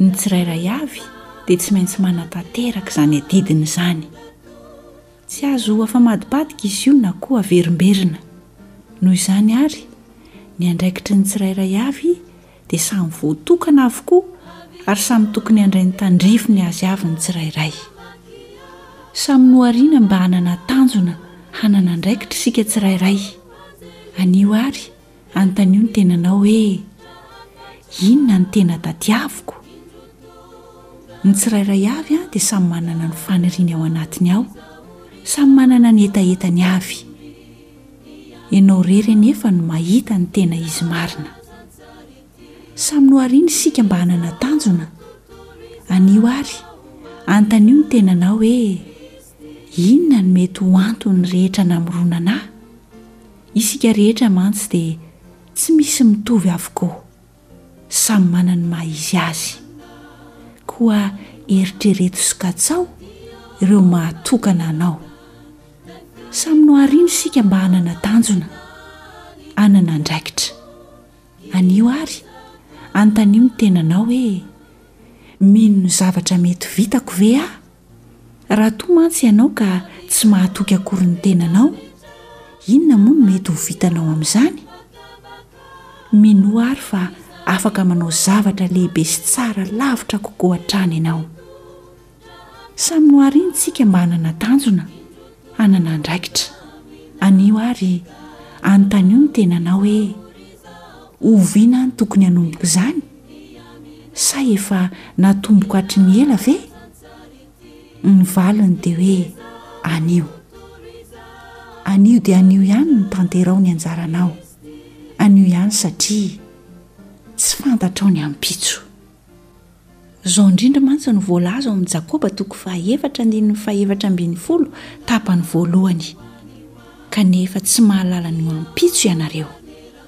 Ny tsirairay avy dia tsy maintsy manatanteraka izany adidiny izany. Tsy azo ho afa-madibadika izy io na koa averimberina. Noho izany àry, ny andraikitry ny tsirairay avy dia samy voatokana avokoa ary samy tokony handray ny tandrifiny azy avy ny tsirairay. Samy nohariana mba hanana tanjona hanana andraikitra isika tsirairay. Anio àry, Anontanio ny tenanao hoe, Inona no tena tadiaviko? Ny tsirairay avy dia samy manana ny faniriany ao anatiny ao, samy manana ny hetahetany avy. Ianao irery anefa no mahita ny tena izy marina. Samy nohariana isika mba hanana tanjona. Anio àry, anontanio ny tenanao hoe, Inona no mety ho anton'ny rehetra namoronana ahy? Isika rehetra mantsy dia tsy misy mitovy avokoa. Samy manana ny maha izy azy. Koa eritrereto sy katsaho ireo maha tokana anao. Samy noharino isika mba hanana tanjona, hanana andraikitra. Anio ary, anontanio ny tenanao hoe, Mino ny zavatra mety vitako ve aho? Raha toa mantsy ianao ka tsy mahatoky akory ny tenanao, inona moa no mety ho vitanao amin'izany? Minoa àry fa afaka manao zavatra lehibe sy tsara lavitra kokoa hatrany ianao. Samy nohariantsika mba hanana tanjona, hanana andraikitra. Anio àry, anontanio ny tenanao hoe, 'Oviana aho no tokony hanomboka izany? Sa efa natomboko hatry ny ela ve? Ny valiny dia hoe anio. Anio dia anio ihany no tanteraho ny anjaranao. Anio ihany satria tsy fantatrao ny ampitso. Izao indrindra mantsy no voalaza ao amin'ny Jakoba toko fahaefatra andininy fahefatra ambin'ny folo tapany voalohany, Kanefa tsy mahalala ny ho ampitso ianareo.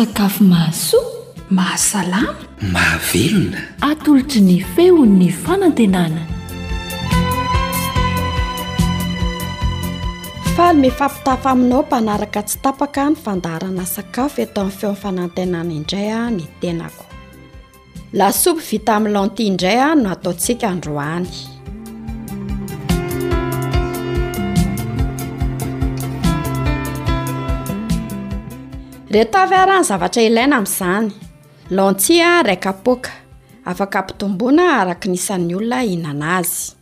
sakafo mahasoa mahasalama mahavelona atolotry ny feon'ny fanantenana faly mifampitafa aminao mpanaraka tsy tapaka ny fandaharana sakafo eto amin'ny feon'ny fanantenana indray a ny tenako Lasopy vita amin'ny lentilles indray ah no ataontsika androany. Reto avy ara ny zavatra ilaina amin'izany lantia ray kapoaka afaka ampitomboana araka ny isan'ny olona hinana azy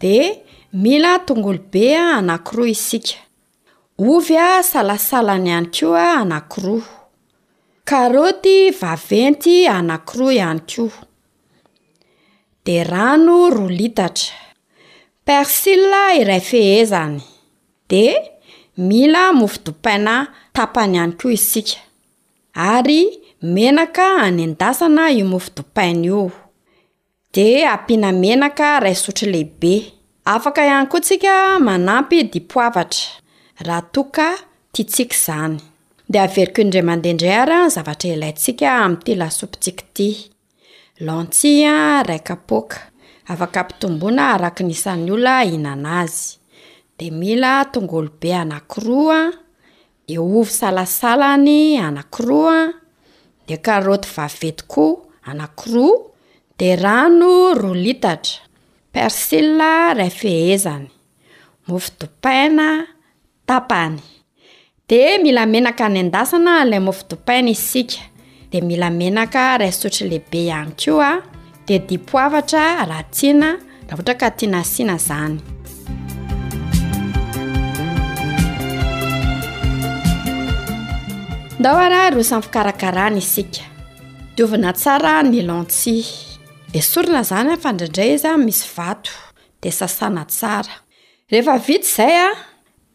dia mila tongolo be anankiroa isika Ovy salasalany ihany koa anankiroa. Karaoty vaventy anankiroa ihany koa. De rano roa litatra. Persil iray fehezany. De mila mofo dipaina tapany ihany koa isika. Ary menaka anendasana io mofo dipaina io. Dia ampiana menaka iray sotro lehibe. Afaka ihany koa tsika manampy dipoavatra raha toa ka tiantsika izany. Dia averiko indray mandeha indray ary ny zavatra ilaintsika amin'ity lasopintsika ity. Lentilles iray kapoaka, afaka ampitomboina araka ny isan'ny olona hihinana azy. Dia mila tongolo be anankiroa, Ny ovy salasalany anankiroa, ny karaoty vaventy koa anankiroa, dia rano roa litatra, persil iray fehezany, mofo dopaina tapany. Dia mila menaka anendasana ilay mofo dopaina isika. dia mila menaka iray sotro lehibe ihany koa dia dipoavatra raha tiana raha ohatra ka tiana asiana izany ndao ara ireo samy fikarakarana isika diovina tsara ny lantihy esorina izany a fandraindray izy a misy vato dia sasana tsara rehefa vita izay a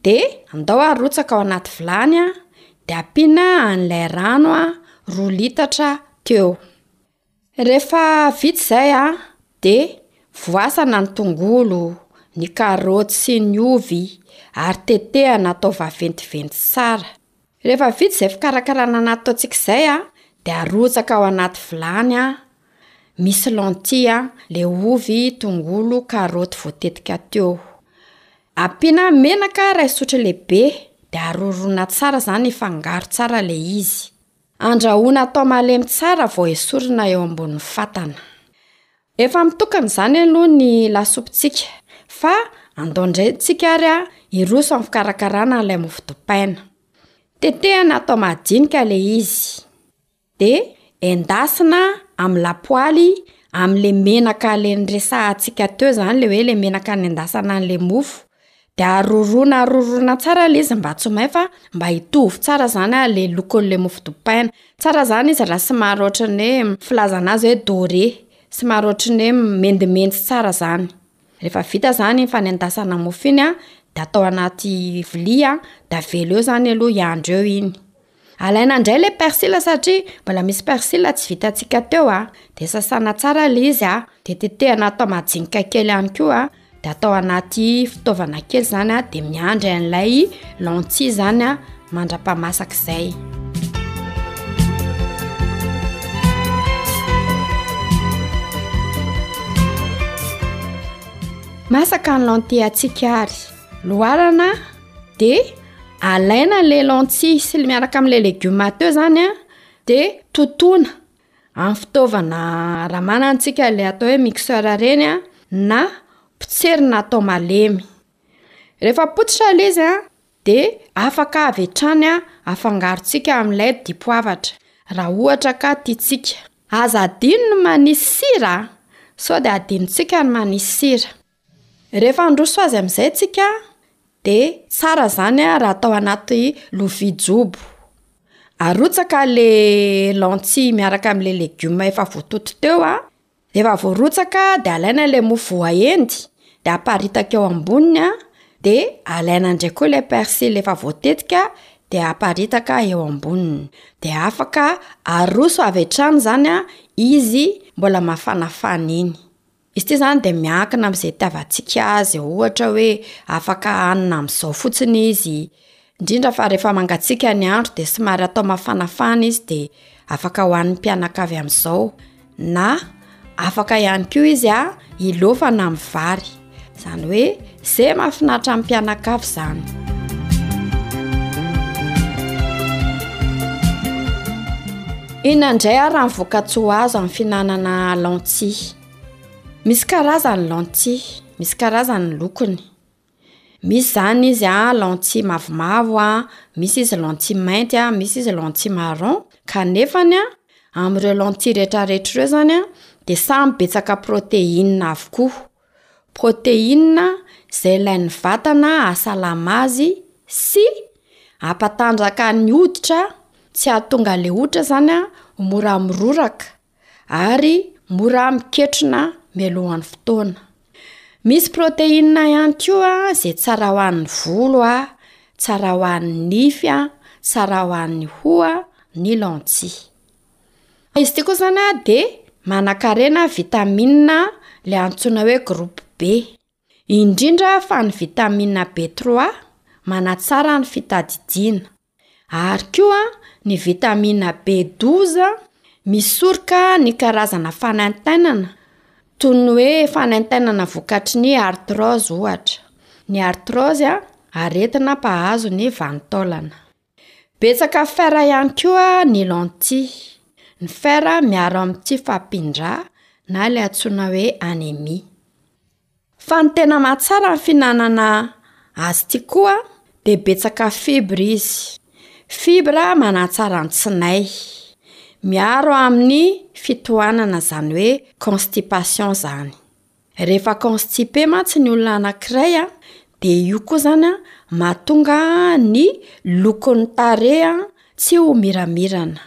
Dia andao arotsaka ao anaty vilany a, dia ampiana an'ilay rano a, roa litatra teo. Rehefa vita izay a, dia voasana ny tongolo, ny karaoty sy ny ovy ary tetehana atao vaventiventy tsara. Rehefa vita izay fikarakarana nataontsika izay a, dia arotsaka ao anaty vilany a misy lentille a le ovy, tongolo, karaoty voatetika teo. Ampiana menaka iray sotro lehibe dia arorona tsara izany hifangaro tsara le izy. Andrahoina atao malemy tsara vao esorina eo ambonin'ny fatana. Efa mitokana izany aloha ny lasopintsika fa andao indray ntsika ary a hiroso amin'ny fikarakarana an'ilay mofo dipaina. Tetehana atao madinika ilay izy. Dia endasina amin'ny lapoaly amin'ilay menaka ilay niresahantsika teo izany, ilay hoe ilay menaka nendasana an'ilay mofo. De arorona arorona tsara le izy mba tsy ho may fa mba hitovy tsara zany a le lokon'le mofo dipaina, tsara zany izy raha somary ohatry ny hoe filazana azy hoe doré, somary ohatry ny hoe mendimendy tsara zany, rehefa vita zany iny fanendasana mofo iny a de atao anaty vilia de avela eo zany aloha hiandry eo iny. Alaina indray ilay persil satria mbola misy persil tsy vitantsika teo a. Dia sasana tsara ilay izy a. Dia tetehana atao majinika kely ihany koa a. Dia atao anaty fitaovana kely izany a. Dia miandry an'ilay lentilles izany a mandra-pahamasaka izay. Masaka ny lentilles antsika ary loarana. dia alaina ilay lentilles sy ilay miaraka amin'ilay legioma teo izany an, dia totoina amin'ny fitaovana raha manana isika ilay atao hoe mixeur ireny an, na potserina atao malemy. Rehefa potsitra ilay izy an, dia afaka avy hatrany afangarontsika amin'ilay dipoavatra, raha ohatra ka tiantsika. Aza adino ny manisy sira an, sao dia adinontsika ny manisy sira. Rehefa handroso azy amin'izay tsika dia tsara zany raha atao anaty lovia jobo. Arotsaka le lentilles miaraka amle legioma efa voatoto teo a, rehefa voarotsaka de alaina le mofo voaendy de aparitaka eo amboniny a, de alaina ndray koa le persil efa voatetika de aparitaka eo amboniny, de afaka aroso avy hatrany zany izy mbola mafanafana iny. Izy ity izany dia miankina amin'izay itiavantsika azy, ohatra hoe afaka hanina amin'izao fotsiny izy, indrindra fa rehefa mangatsiaka ny andro dia somary atao mafanafana izy dia afaka hohanin'ny mpianakavy amin'izao, na afaka ihany koa izy hiloafana amin'ny vary, izany hoe Ze mafinatra am pianakavy zany. Inona indray ary ny vokatsoa azo amin'ny fihinanana lentilles? Misy karazany ny lentilles, misy karazany ny lokony. Misy izany izy an, lentilles mavomavo an, misy izy lentilles mainty an, misy izy lentilles marron, kanefany an, amin'ireo lentilles rehetrarehetra ireo izany an, dia samy betsaka protéines avokoa. protéine izay ilain'ny vatana hahasalama azy sy hampatanjaka ny hoditra tsy hahatonga le hoditra zany a ho mora miroraka ary mora miketrona mialohan'ny fotoana. Misy protéine ihany koa izay tsara ho an'ny volo a, tsara ho an'ny nify a, tsara ho an'ny hoho a, ny lentilles. Izy ity koa izany a dia manankarena vitamina le antsoina hoe groupe B, indrindra fa ny vitamina B trois manatsara ny fitadidiana, ary koa ny vitamina B douze misoroka ny karazana fanaintainana toy ny hoe fanaintainana vokatry ny arthrose ohatra, ny arthrose a aretina mpahazo ny vanin-taolana. Betsaka fer ihany koa ny lentilles. Ny fer miaro amin'ny tsy fahampian-drà na ilay antsoina hoe anémie. Fa ny tena mahatsara ny fihinanana azy ity koa dia betsaka fibres izy. Fibres manatsara ny tsinay, miaro amin'ny fitohanana, izany hoe constipation izany. Rehefa constipé mantsy ny olona anankiray a, de io koa zany a mahatonga ny lokon'ny tarehy a tsy ho miramirana.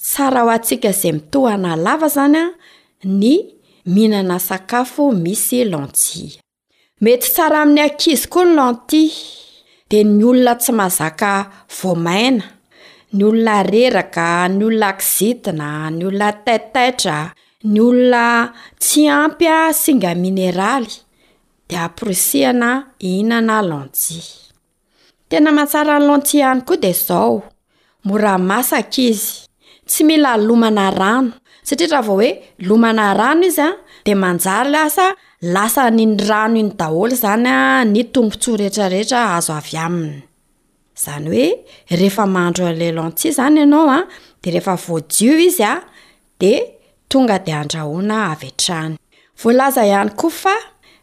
Tsara ho antsika izay mitohana lava zany a ny mihinana sakafo misy lentilles. Mety tsara amin'ny ankizy koa ny lentilles, de ny olona tsy mazaka voamaina, ny olona reraka, ny olona kizitina, ny olona taitaitra. Ny olona tsy ampy singa mineraly de amporisihana hihinana lentilles. Tena mahatsara ny lentilles ihany koa de izao: mora masaka izy, tsy mila lomana rano satria raha vao hoe lomana rano izy a de manjary lasa lasan'iny rano iny daholo izany ny tombotsoa rehetrarehetra azo avy aminy. Zany hoe rehefa mahandro an'ilay lentilles zany ianao a, de rehefa voadio izy a, de tonga de andrahoina avy hatrany. Voalaza ihany koa fa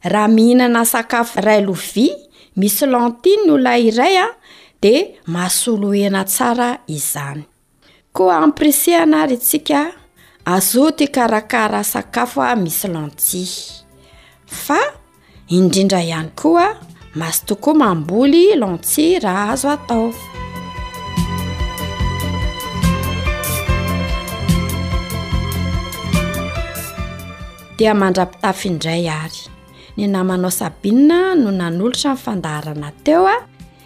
raha mihinana sakafo iray lovia misy lentilles ny olona iray a, de mahasolo hena tsara izany. Koa ampirisihana ary itsika azoto hikarakara sakafo misy lentilles. Fa indrindra ihany koa mahazo tokoa mamboly lentilles raha azo atao. Dia mandra-pitafy indray ary ny namanao Sabina no nanolotra ny fandaharana teo.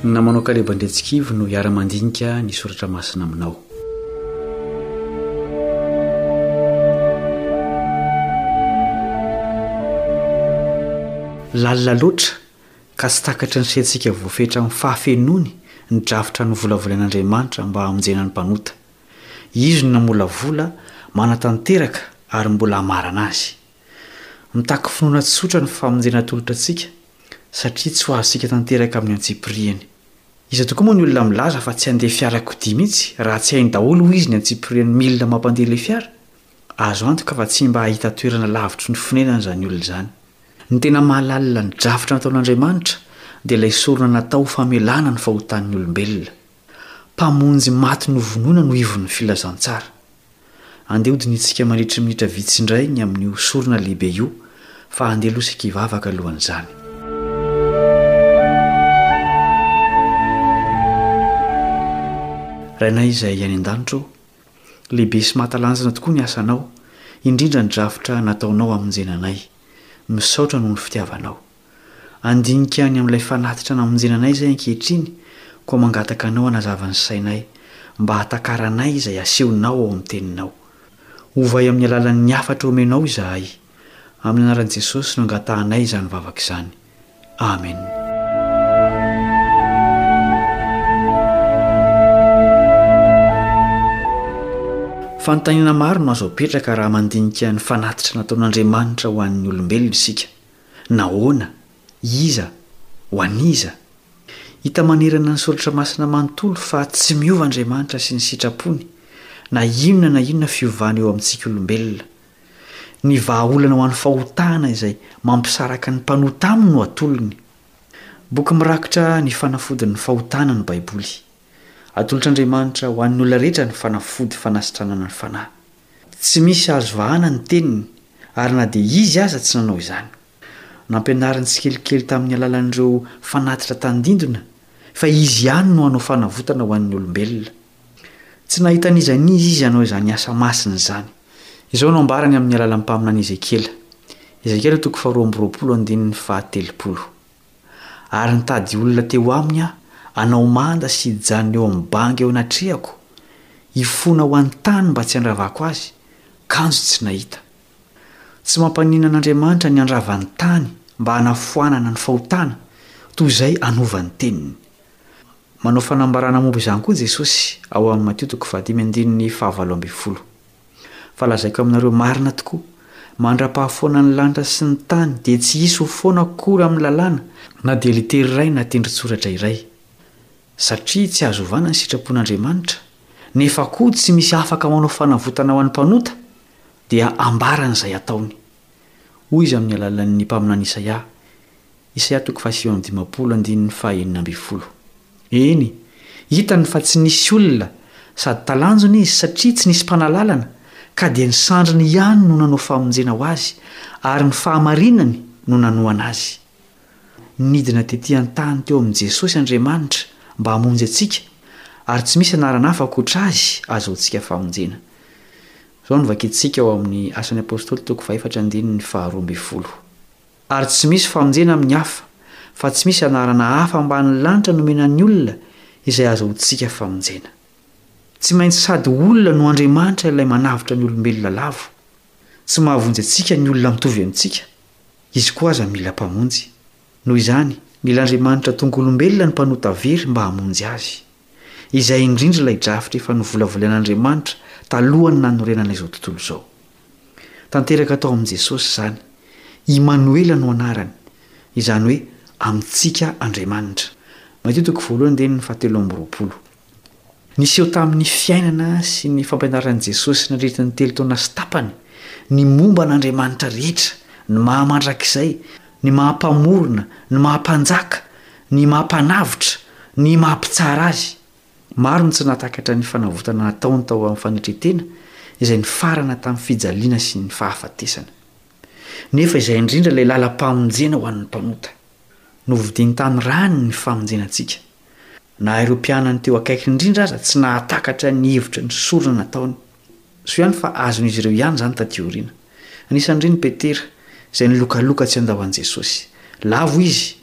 Ny namanao Kaleb Andriantsikivy no hiara-mandinika ny soratra masina aminao. Lalina loatra ka tsy takatry ny saintsika voafetra amin'ny fahafenoany ny drafitra novolavolan'Andriamanitra mba hamonjena ny mpanota. Izy no namolavola, manatanteraka ary mbola hamarana azy. Mitaky finoana tsotra ny famonjena atolotra antsika, satria tsy ho azontsika tanteraka amin'ny antsipirihany. Iza tokoa moa ny olona milaza fa tsy handeha fiarakodia mihitsy raha tsy hainy daholo hoy izy ny antsipirihan'ny milina mampandeha ilay fiara? Azo antoka fa tsy mba hahita toerana lavitry ny fonenany izany olona izany. Ny tena mahalalina ny drafitra nataon'Andriamanitra dia ilay sorona natao ho famelana ny fahotan'ny olombelona. Mpamonjy maty novonoina no ivon'ny filazantsara. Andeha hodinihintsika mandritry ny minitra vitsy indray ny amin'io sorona lehibe io, fa andeha aloha isika hivavaka alohan'izany. Rainay izay any an-danitra ô, lehibe sy mahatalanjona tokoa ny asanao, indrindra ny drafitra nataonao hamonjena anay. Misaotra noho ny fitiavanao. Handinika any amin'ilay fanatitra namonjena anay izay ankehitriny, koa mangataka Anao hanazava ny sainay, mba hahatakaranay izay asehonao ao amin'ny Teninao. Ovay amin'ny alalan'ny hafatra omenao izahay. Amin'ny anaran'i Jesosy no angatahanay izany vavaka izany. Amena. Fanontaniana maro no azo apetraka raha mandinika ny fanatitra nataon'Andriamanitra ho an'ny olombelona isika. Nahoana? Iza? Ho an'iza? Hita manerana ny Soratra Masina manontolo fa tsy miova Andriamanitra sy ny sitrapony, na inona na inona fiovana eo amintsika olombelona. Ny vahaolana ho an'ny fahotana izay mampisaraka ny mpanota aminy no atolony. Boky mirakitra ny fanafodin'ny fahotana ny Baiboly. Atolotr'Andriamanitra ho an'ny olona rehetra ny fanafody fanasitranana ny fanahy. Tsy misy azo vahana ny teniny, ary na dia izy aza tsy nanao izany. Nampianariny tsikelikely tamin'ny alalan'ireo fanatitra tandindona fa izy ihany no hanao fanavotana ho an'ny olombelona. Tsy nahita n'iza n'iza izy hanao izany asa masina izany. Izao no ambarany amin'ny alalan'ny mpaminany Ezekiela, Ezekiela toko faharoa amby roapolo andininy fahatelopolo. ary nitady olona teo aminy aho hanao manda sy hijanona eo amin'ny bangy eo anatrehako, hifona ho any tany mba tsy handravako azy, kanjo tsy nahita. Tsy mampaninona an'Andriamanitra ny handrava ny tany mba hanafoanana ny fahotana, toy izay hanova ny teniny. Manao fanambarana momba izany koa Jesosy ao amin'ny Matio toko fahadimy andininy fahavalo ambin'ny folo. Fa lazaiko aminareo marina tokoa, mandra-pahafoana ny lanitra sy ny tany dia tsy hisy ho foana akory amin'ny lalàna, na dia litera iray na tendron-tsoratra iray, satria tsy azo ovana ny sitrapon'Andriamanitra, nefa koa tsy misy afaka manao fanavotana ho an'ny mpanota, dia ambarany izay ataony. Hoy izy amin'ny alalan'ny mpaminany Isaia, Isaia toko fahasivy amby dimampolo andininy fahenina ambin'ny folo. Eny, hitany fa tsy nisy olona sady talanjona izy satria tsy nisy mpanalalana, ka dia ny sandriny ihany no nanao famonjena ho azy, ary ny fahamarinany no nanohana azy. Nidina tetỳ an-tany teo amin'i Jesosy Andriamanitra mba hamonjy antsika, ary tsy misy anarana hafa ankoatra azy ahazoantsika famonjena. Izao no vakintsika ao amin'ny Asan'ny Apostoly toko fahefatra andininy faharoa ambin'ny folo. Ary tsy misy fanenjena amin'ny hafa, fa tsy misy anarana hafa ambanin'ny lanitra nomena ny olona izay ahazoantsika famonjena. Tsy maintsy sady olona no Andriamanitra ilay manavotra ny olombelona lavo. Tsy mahavonjy antsika ny olona mitovy amintsika. Izy koa aza mila Mpamonjy. Noho izany, mila Andriamanitra tonga olombelona ny mpanota very mba hamonjy azy. Izay indrindra ilay drafitra efa novolavolan'Andriamanitra talohan'ny nanorenana izao tontolo izao. Tanteraka tao amin'i Jesosy izany. Imanoela no anarany, izany hoe amintsika Andriamanitra. Matio toko voalohany andininy fahatelo amby roapolo. Niseho tamin'ny fiainana sy ny fampianaran'i Jesosy nandritra ny telo taona sy tapany ny momba an'Andriamanitra rehetra, ny maha mandrakizay, ny maha mpamorona, ny maha mpanjaka, ny maha mpanavotra, ny maha mpitsara azy. Maro ny tsy nahatakatra ny fanavotana nataony tao amin'ny fanetren-tena izay nifarana tamin'ny fijaliana sy ny fahafatesana. Nefa izay indrindra ilay lalam-pamonjena ho an'ny mpanota. Novidiny tamin'ny rany ny famonjena antsika. Na ireo mpianany teo akaikiny indrindra aza tsy nahatakatra ny hevitra ny sorona nataony. Soa ihany fa azon'izy ireo ihany izany taty aoriana. Anisan'ireny Petera, izay nilokaloka tsy handao an'i Jesosy. Lavo izy,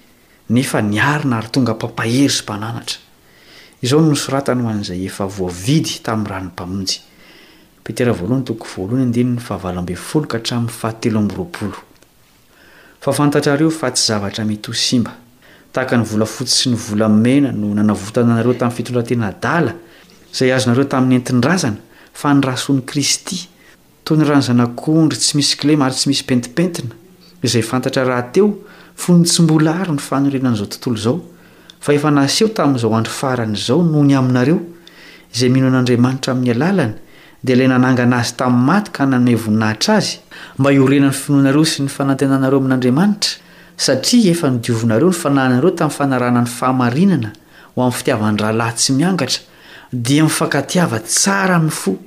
nefa niarina ary tonga mpampahery sy mpananatra. Izao no nosoratany ho an'izay efa voavidy tamin'ny ran'ny Mpamonjy. Petera voalohany toko voalohany andininy fahavalo ambin'ny folo ka hatramin'ny fahatelo amby roapolo. Fa fantatrareo fa tsy zavatra mety ho simba, tahaka ny volafotsy sy ny volamena no nanavotana anareo tamin'ny fitondran-tena adala, izay azonareo tamin'ny entin-drazana, fa ny Rasoan'i Kristy, Toy ny raha ny zanak'ondry tsy misy kilema ary tsy misy pentipentina, izay fantatra rahateo fony tsy mbola àry ny fanorenana izao tontolo izao, fa efa naseho tamin'izao andro farany izao noho ny aminareo, izay mino an'Andriamanitra amin'ny alalany, dia ilay nanangana azy tamin'ny maty ka nanome voninahitra azy, mba hiorenan'ny finoanareo sy ny fanantenanareo amin'Andriamanitra, satria efa nodiovinareo ny fanahinareo tamin'ny fanarahana ny fahamarinana ho amin'ny fitiavan-drahalahy tsy miangatra, dia mifankatiava tsara amin'ny fo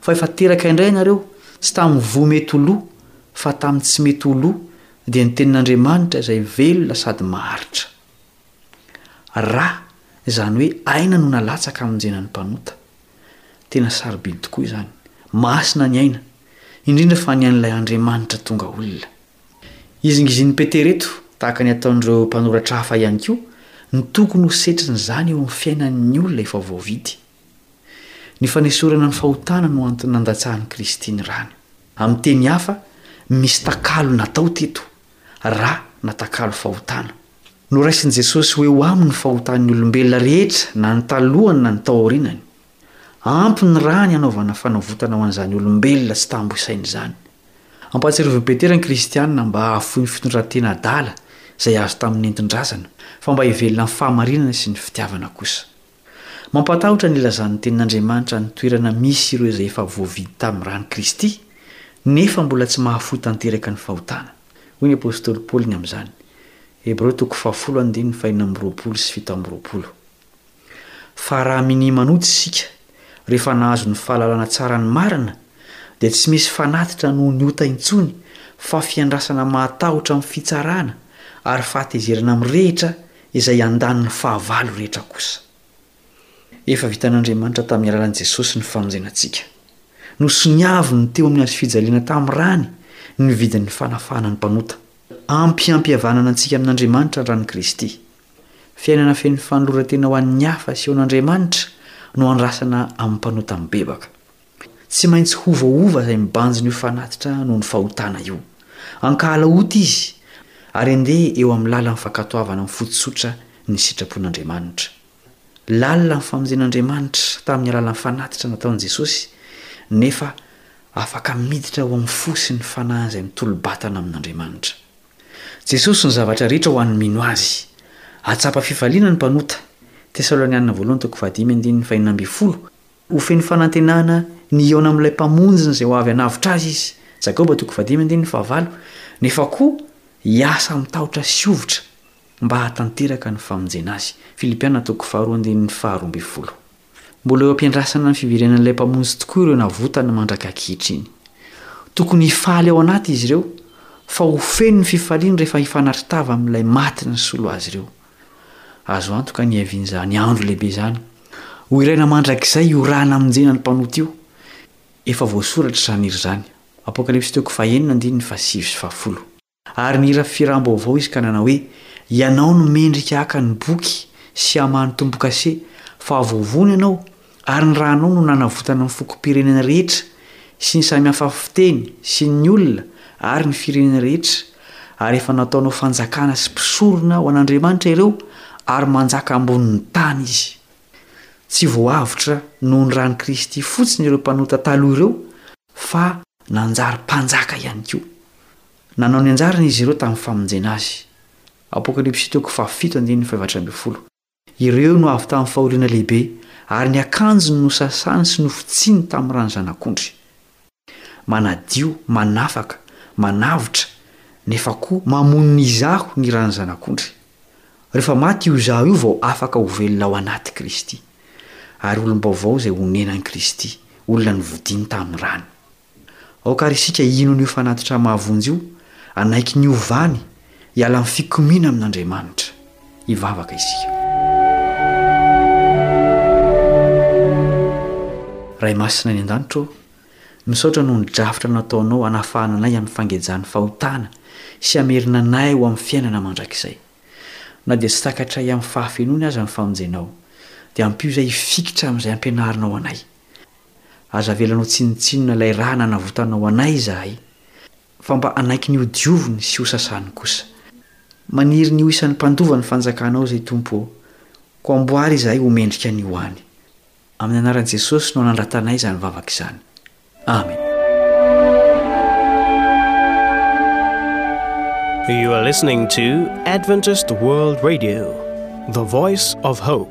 Fa efa teraka indray ianareo, tsy tamin'ny voa mety ho lo, fa tamin'ny tsy mety ho lo, dia ny Tenin'Andriamanitra izay velona sady maharitra. Ra, izany hoe aina no nalatsaka hamonjena ny mpanota. Tena sarobidy tokoa izany. Masina ny aina, indrindra fa ny an'ilay Andriamanitra tonga olona. Izingizin'i Petera eto, tahaka ny ataon'ireo mpanoratra hafa ihany koa, ny tokony ho setrin'izany eo amin'ny fiainan'ny olona efa voavidy. Ny fanesorana ny fahotana no antony nandatsahan'i Kristy ny rany. Amin'ny teny hafa, misy takalo natao teto, ra na takalo fahotana. Noraisin'i Jesosy ho eo aminy ny fahotan'ny olombelona rehetra na ny talohany na ny tao aorianany. Ampy ny rany hanaovana fanavotana ho an'izany olombelona tsy tambo isaina izany. Ampahatsiarovin'i Petera ny kristiana mba hahafoy ny fitondran-tena adala izay azo tamin'ny nentin-drazana, fa mba hivelona amin'ny fahamarinana sy ny fitiavana kosa. Mampatahotra ny ilazan'ny Tenin'Andriamanitra ny toerana misy ireo izay efa voavidy tamin'ny ran'i Kristy, nefa mbola tsy mahafoy tanteraka ny fahotana. Hoy ny apostoly Paoly ny amin'izany, Hebreo toko fahafolo andininy fahenina amby roapolo sy fito amby roapolo, Fa raha minia manota isika, rehefa nahazo ny fahalalana tsara ny marina, dia tsy misy fanatitra noho ny ota intsony, fa fiandrasana mahatahotra amin'ny fitsarana, ary fahatezerana mirehitra izay andaniny fahavalo rehetra kosa. Efa vitan'Andriamanitra tamin'ny alalan'i Jesosy ny famonjena antsika. Nosoniaviny teo amin'ny hazo fijaliana tamin'ny rany ny vidin'ny fanafahana ny mpanota. Ampy hampihavanana antsika amin'Andriamanitra ny ran'i Kristy. Fiainana feno fanoloran-tena ho an'ny hafa sy ho an'Andriamanitra no andrasana amin'ny mpanota mibebaka. Tsy maintsy hovaova izay mibanjina io fanatitra noho ny fahotana io. Ankahala ota izy, ary andeha eo amin'ny lalan'ny fankatoavana amin'ny fo tsotra ny sitrapon'Andriamanitra. Lalina ny famonjen'Andriamanitra tamin'ny alalan'ny fanatitra nataon'i Jesosy, nefa afaka miditra ao amin'ny fo sy ny fanahy izay mitolo-batana amin'Andriamanitra. Jesosy ny zavatra rehetra ho an'ny mino Azy. Ahatsapa fifaliana ny mpanota, Tesalonianina Voalohany toko fahadimy andininy fahenimbinifolo. Ho feno fanantenana ny hihaona amin'ilay Mpamonjiny izay ho avy hanavotra azy izy, Jakoba toko fahadimy andininy fahavalo, nefa koa hiasa amin'ny tahotra sy hovitra mba hahatanteraka ny famonjena azy, Filipiana toko faharoa andininy faharoa ambin'ny folo. Mbola eo am-piandrasana ny fiverenan'ilay Mpamonjy tokoa ireo navotana mandraka ankehitriny. Tokony hifaly ao anaty izy ireo, fa ho feno ny fifaliany rehefa hifanatri-tava amin'ilay maty nisolo azy ireo. Azo antoka ny hiavian'izany andro lehibe izany. Ho ilaina mandrakizay hiorahana hamonjena ny mpanota io. Efa voasoratra izany hira izany. Apokalypsy toko fahenina andininy fahasivy sy fahafolo. Ary nihira firam-baovao izy ka nanao hoe, Ianao no mendrika haka ny boky sy hamaha ny tombo-kase, fa voavono ianao, Ary ny ranao no nanavotana ny fokom-pirenena rehetra, sy ny samy hafa fiteny, sy ny olona, ary ny firenena rehetra, ary efa nataonao fanjakana sy mpisorona ho an'Andriamanitra ireo, ary manjaka ambonin'ny tany izy. Tsy voahavotra noho ny ran'i Kristy fotsiny ireo mpanota taloha ireo, fa nanjary mpanjaka ihany koa. Nanao ny anjarany izy ireo tamin'ny famonjena azy. Apokalypsy toko fahafito andininy fahefatra ambin'ny folo. Ireo no avy tamin'ny fahoriana lehibe, ary ny akanjony nosasany sy nofotsiny tamin'ny ran'ny Zanak'ondry. Manadio, manafaka, manavotra, nefa koa mamonina Izaho ny ran'ny Zanak'ondry. Rehefa maty io Izaho io vao afaka ho velona ao anaty Kristy. Ary olom-baovao izay honenan'i Kristy, olona novidiny tamin'ny rany. Aoka àry isika hino an'io fanatitra mahavonjy io, hanaiky ny hovany, hiala amin'ny fikomiana amin'Andriamanitra. Hivavaka isika. Ray masina any an-danitra ô, misaotra noho ny drafitra nataonao hanafahana anay amin'ny fangejan'ny fahotana sy hamerina anay ho amin'ny fiainana mandrakizay. Na dia tsy takatray amin'ny fahafenoany aza ny famonjenao, dia ampio izay hifikitra amin'izay ampianarinao anay. Aza avelanao tsinontsinona ilay rà nanavotanao anay izahay, fa mba hanaiky ny hodioviny sy hosasany kosa. Maniry ny ho isan'ny mpandova ny fanjakanao izay Tompo ô, koa amboary izahay ho mendrika ny ho any. Amin'ny anaran'i Jesosy no anandratanay izany vavaka izany. Amen. You are listening to Adventist World Radio, the voice of hope.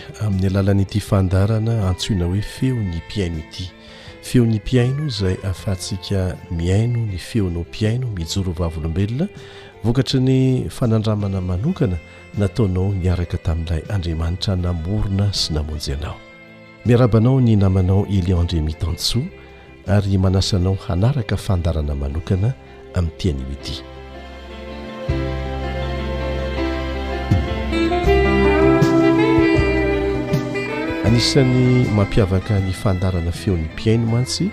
Amin'ny alalan'ity fandaharana antsoina hoe Feo ny mpihaino ity. Feo ny mpihaino izay ahafahantsika mihaino ny feonao mpihaino mijoro vavolombelona vokatry ny fanandramana manokana nataonao niaraka tamin'ilay Andriamanitra namorona sy namonjy anao. Miarahaba anao ny namanao Elion Andriamitansoa ary manasa anao hanaraka fandaharana manokana amin'ity anio ity. Anisan'ny mampiavaka ny fandarana feon'ny mpiaino mantsy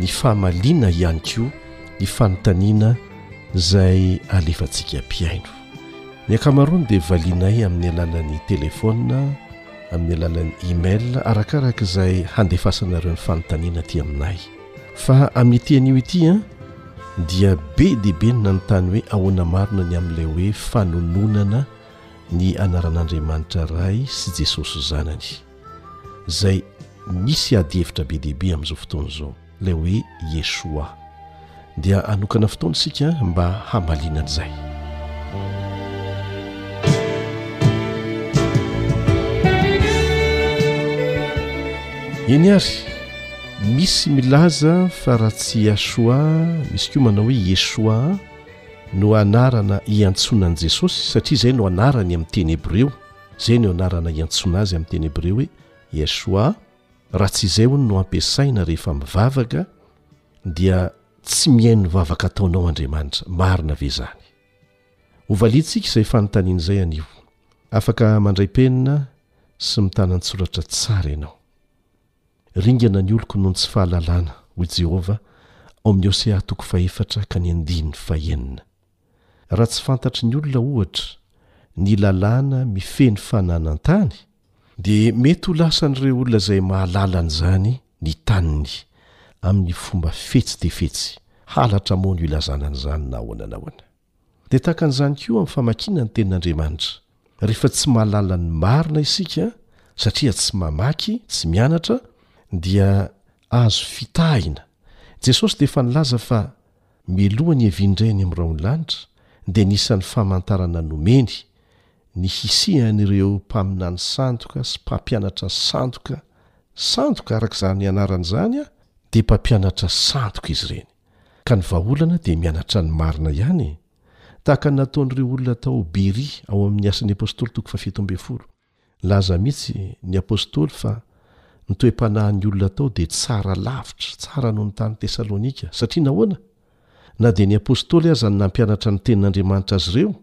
ny fahamaliana ihany koa ny fanontaniana izay alefantsika mpiaino. Ny ankamaroany dia valianay amin'ny alalan'ny telefona amin'ny alalan'ny email arakaraka izay handefasanareo ny fanontaniana aty aminay fa amin'ity anio ity an dia be dia be ny nanontany hoe ahoana marina ny amin'ilay hoe fanononana ny anaran'andriamanitra ray sy jesosy zanany izay misy adihevitra be diaibe amin'izao fotoana izao ilay hoe Yeshua, dia hanokana fotoana isika mba hamaliana an'izay. eny ary misy milaza fa raha tsy yasoa misy koa manao hoe yesoa no anarana hiantsoana an'i jesosy satria izay no anarany amin'ny teny hebreo izay no anarana hiantsoana azy amin'ny teny hebreo hoe yesoa Raha tsy izay hono no ampiasaina rehefa mivavaka dia tsy mihaino ny vavaka ataonao Andriamanitra, marina ve izany? Ho valiantsika izay fanontaniana izay anio. Afaka mandray penina sy mitana an-tsoratra tsara ianao. Ringana ny oloko noho ny tsy fahalalana, hoy Jehovah, ao amin'ny Hosea toko fahefatra ka ny andininy fahenina. Raha tsy fantatry ny olona, ohatra, ny lalàna mifehy ny fananan-tany, dia mety ho lasan'ireo olona izay mahalala an'izany ny taniny amin'ny fomba fetsy dia fetsy, halatra moa no ilazana an'izany na ahoana na ahoana. Dia tahaka an'izany koa amin'ny famakiana ny Tenin'Andriamanitra. Rehefa tsy mahalala ny marina isika, satria tsy mamaky, tsy mianatra, dia azo fitahina. Jesosy dia efa nilaza fa mialoha ny hiavian'Indray any amin'ny rahonlanitra dia ny isan'ny famantarana nomeny, ny hisian'ireo mpaminany sandoka sy mpampianatra sandoka, sandoka araka izany anarany izany dia mpampianatra sandoka izy ireny, ka ny vahaolana dia mianatra ny marina ihany e! tahaka ny nataon'ireo olona tao Beria ao amin'ny Asan'ny Apostoly toko fahafito ambin'ny folo. Nilaza mihitsy ny apostoly fa ny toe-panahin'ny olona tao dia tsara lavitra, tsara noho ny tany Tesalonika. Satria nahoana? Na dia ny apostoly aza no nampianatra ny Tenin'Andriamanitra azy ireo,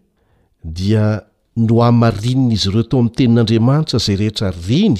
dia nohamarinin'izy ireo tao amin'ny Tenin'Andriamanitra izay rehetra reny.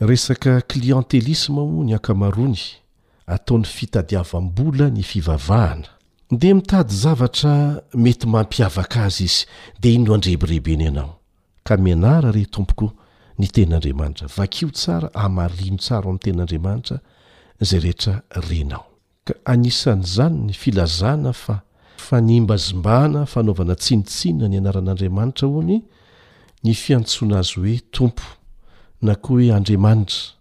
Resaka clientelisme hoy ny ankamaroany, ataony fitadiavam-bola ny fivavahana. Ndeha mitady zavatra mety mampiavaka azy izy dia iny no andrebirebeny anao. Ka mianara re tompoko ny tenin'Andriamanitra, vakio tsara, hamarino tsara ao amin'ny tenin'Andriamanitra izay rehetra renao. ka anisan'izany ny filazana fa fanimbazimbana fanaovana tsinontsinona ny anaran'Andriamanitra hono ny fiantsoana azy hoe Tompo na koa hoe Andriamanitra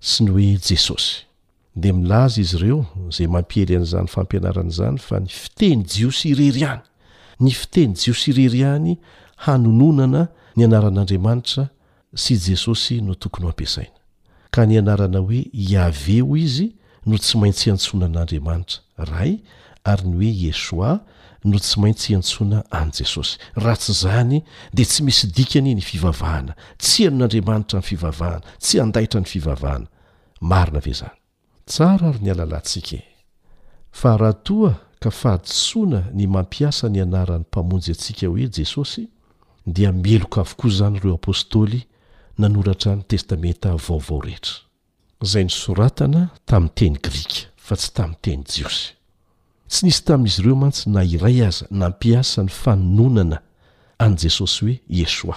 sy ny hoe Jesosy. Dia milaza izy ireo, izay mampiely an'izany fampianarana izany, fa ny fiteny jiosy irery ihany, ny fiteny jiosy irery ihany hanononana ny anaran'Andriamanitra sy Jesosy no tokony ho ampiasaina. Ka ny anarana hoe Iaveh, hoy izy, no tsy maintsy iantsoana an'Andriamanitra, Ray, ary ny hoe Ieshoà no tsy maintsy iantsoana an'i Jesosy. Raha tsy izany, dia tsy misy dikany ny fivavahana. Tsy henon'Andriamanitra ny fivavahana, tsy handaitra ny fivavahana. Marina ve izany? Tsara ary ny alalantsika e! Fa raha toa ka fahadisoana ny mampiasa ny anaran'ny Mpamonjy antsika hoe Jesosy, dia meloka avokoa izany ireo Apostoly nanoratra ny Testamenta Vaovao rehetra, izay nosoratana tamin'ny teny grika fa tsy tamin'ny teny jiosy. Tsy nisy tamin'izy ireo mantsy na iray aza nampiasa ny fanononana an'i Jesosy hoe Yeshua.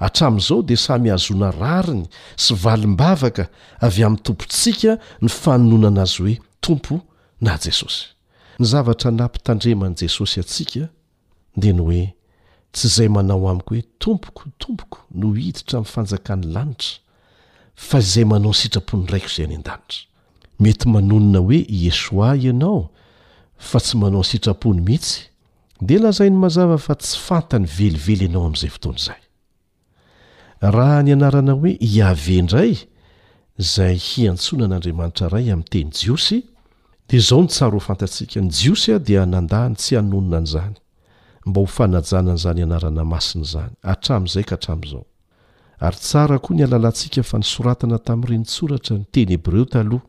Hatramin'izao dia samy hahazoana rariny sy valim-bavaka avy amin'ny Tompontsika ny fanononana Azy hoe Tompo na Jesosy. Ny zavatra nampitandreman'i Jesosy antsika dia ny hoe, Tsy izay manao amiko hoe Tompoko, Tompoko no hiditra amin'ny fanjakan'ny lanitra, fa izay manao ny sitrapon'ny Raiko izay any an-danitra. Mety manonona hoe i Yeshua ianao fa tsy manao ny sitrapony mihitsy. Dia lazainy mazava fa tsy fantany velively ianao amin'izay fotoana izay. Raha ny anarana hoe Iaveh indray, izay hiantsoana an'Andriamanitra Ray amin'ny teny jiosy, dia izao no tsara ho fantatsika, ny Jiosy dia nandà ny tsy hanonona an'izany, mba ho fanajana an'izany anarana masina izany, hatramin'izay ka hatramin'izao. Ary tsara koa ny halalantsika fa nisoratana tamin'ny reni-tsoratra ny teny hebreo taloha,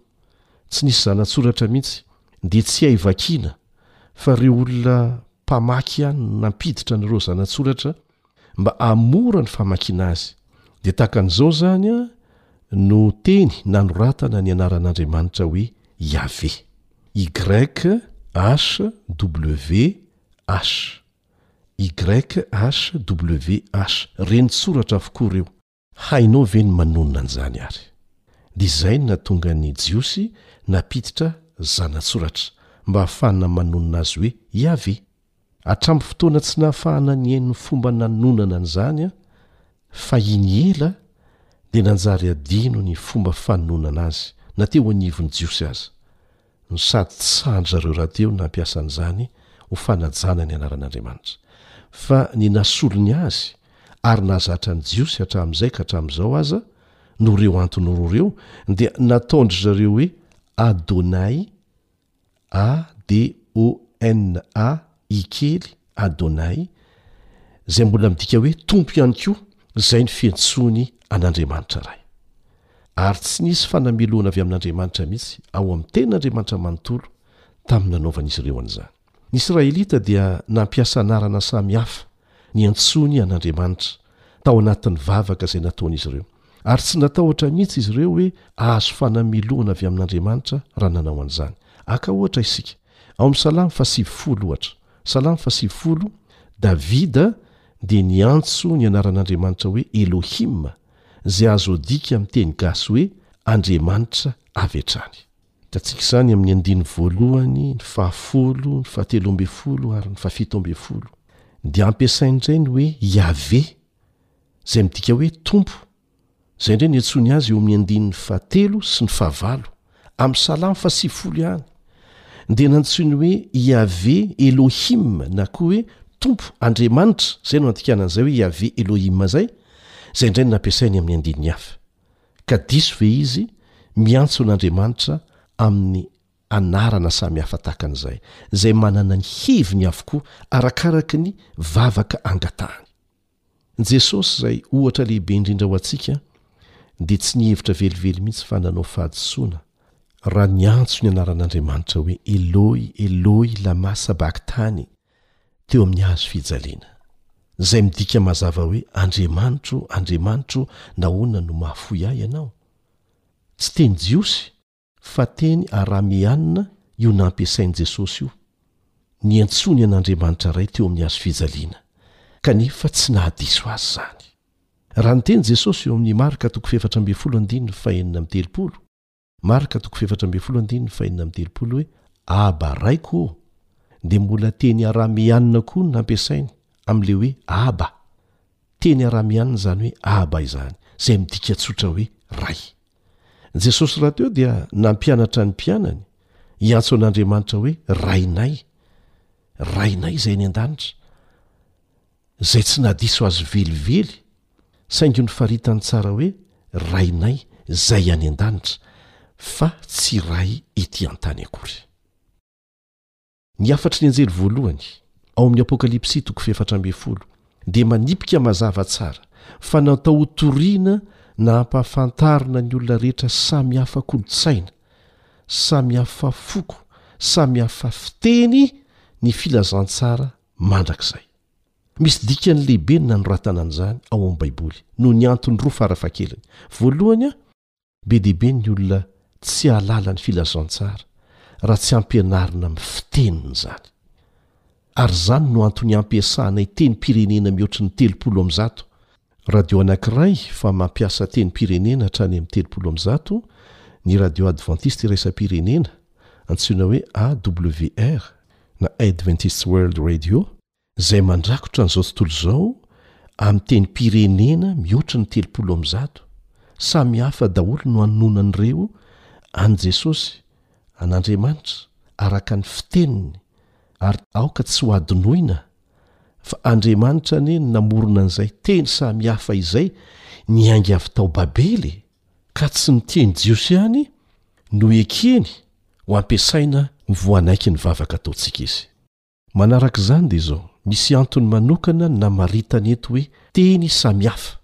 tsy nisy zana-tsoratra mihitsy, dia tsy hay vakiana fa ireo olona mpamaky ihany no nampiditra an'ireo zanatsoratra mba hahamora ny famakiana azy, dia tahaka an'izao izany no teny nanoratana ny anaran'Andriamanitra hoe Yaveh, YHWH, YHWH, reni-tsoratra avokoa ireo. Hainao ve ny manonona an'izany ary? Dia izay no nahatonga ny Jiosy nampiditra zanatsoratra mba hahafahana manonona azy hoe Iaveh. Hatramin'ny fotoana tsy nahafahana nihaino ny fomba nanonana an'izany fahiny ela, dia nanjary adino ny fomba fanononana azy, na teo anivon'ny Jiosy aza. no sady tsy sahan-dry zareo rahateo ny nampiasa an'izany ho fanajana ny anaran'Andriamanitra, fa ny nasolo ny azy ary nahazatra ny Jiosy hatramin'izay ka hatramin'izao aza, noho ireo antony roa ireo, dia nataon-dry zareo hoe Adonai, A-D-O-N-A-I kely, Adonai, izay mbola midika hoe Tompo ihany koa, izay ny fiantsoany an'Andriamanitra Ray. Ary tsy nisy fanamelohana avy amin'Andriamanitra mihitsy ao amin'ny tenin'Andriamanitra manontolo tamin'ny nanaovan'izy ireo an'izany. Ny Israelita dia nampiasa anarana samy hafa niantsoany an'Andriamanitra tao anatin'ny vavaka izay nataon'izy ireo, ary tsy natahotra mihitsy izy ireo hoe hahazo fanamelohana avy amin'Andriamanitra raha nanao an'izany. Haka ohatra isika. Ao amin'ny Salamo fahasivifolo, ohatra, Salamo fahasivifolo, Davida dia niantso ny anaran'Andriamanitra hoe Elohim, izay azo adika amin'ny teny gasy hoe Andriamanitra avy hatrany. Hitantsika izany amin'ny andininy voalohany, ny fahafolo, ny fahatelo ambin'ny folo ary ny fahafito ambin'ny folo. Dia ampiasainy indray ny hoe Iaveh, izay midika hoe Tompo, Izay indray no iantsoany azy eo amin'ny andininy fahatelo sy ny fahavalo, amin'ny Salamo fahasivifolo ihany, dia nantsoiny hoe Iaveh Elohim na koa hoe Tompo Andriamanitra, izay no andikana an'izay hoe Iaveh Elohim izay, izay indray no nampiasainy amin'ny andininy hafa. Ka diso ve izy miantso an'Andriamanitra amin'ny anarana samihafa tahaka an'izay, izay manana ny heviny avokoa arakaraka ny vavaka angatahany? Jesosy izay ohatra lehibe indrindra ho antsika dia tsy nihevitra velively mihitsy fa nanao fahadisoana raha niantso ny anaran'Andriamanitra hoe Eloi, Eloi, lama sabakthani teo amin'ny hazo fijaliana. Izay midika mazava hoe Andriamanitro, Andriamanitro, nahoana no mahafoy ahy ianao? Tsy teny jiosy fa teny arameanina io nampiasain'i Jesosy io, niantsoany an'Andriamanitra Ray teo amin'ny hazo fijaliana, kanefa tsy nahadiso azy izany. Raha niteny Jesosy eo amin'ny Marka toko fahefatra ambin'ny folo andininy fahenina amby telopolo, Marka toko fahefatra ambin'ny folo andininy fahenina amby telopolo, hoe Aba, Raiko ô, dia mbola teny arameanina koa no nampiasainy, amin'ilay hoe Aba. Teny arameanina izany hoe Aba izany, izay midika tsotra hoe Ray. Jesosy rahateo dia nampianatra ny mpianany hiantso an'Andriamanitra hoe Rainay, Rainay izay any an-danitra, izay tsy nahadiso azy velively saingy nofaritany tsara hoe Rainay izay any an-danitra fa tsy Ray ety an-tany akory. Ny hafatry ny anjely voalohany, ao amin'ny Apokalypsy toko fahefatra ambin'ny folo, dia manipika mazava tsara fa natao hotoriana na hampahafantarina ny olona rehetra samy hafa kolontsaina, samy hafa foko, samy hafa fiteny ny filazantsara mandrakizay. Misy dikany lehibe ny nanoratana an'izany ao amin'ny Baiboly, noho ny antony roa farafahakeliny. Voalohany, Be dia be ny olona tsy hahalala ny filazantsara raha tsy ampianarina amin'ny fiteniny izany. Ary izany no antony ampiasahanay tenim-pirenena mihoatry ny telopolo amin'ny zato, radio anankiray fa mampiasa tenim-pirenena hatrany amin'ny telopolo amin'ny zato ny Radio Advantista Iraisam-pirenena, antsoina hoe AWR na Adventist World Radio, izay mandrakotra an'izao tontolo izao amin'ny tenim-pirenena mihoatra ny telopolo amby zato, samy hafa daholo no anononan'ireo an'i Jesosy, an'Andriamanitra, araka ny fiteniny, ary aoka tsy hohadinoina fa Andriamanitra anie no namorona an'izay teny samy hafa izay niainga avy tao Babely e! ka tsy ny teny jiosy ihany no ekeny ho ampiasaina ho voanaiky ny vavaka ataontsika izy. Manaraka izany dia izao, misy antony manokana namaritana eto hoe teny samihafa,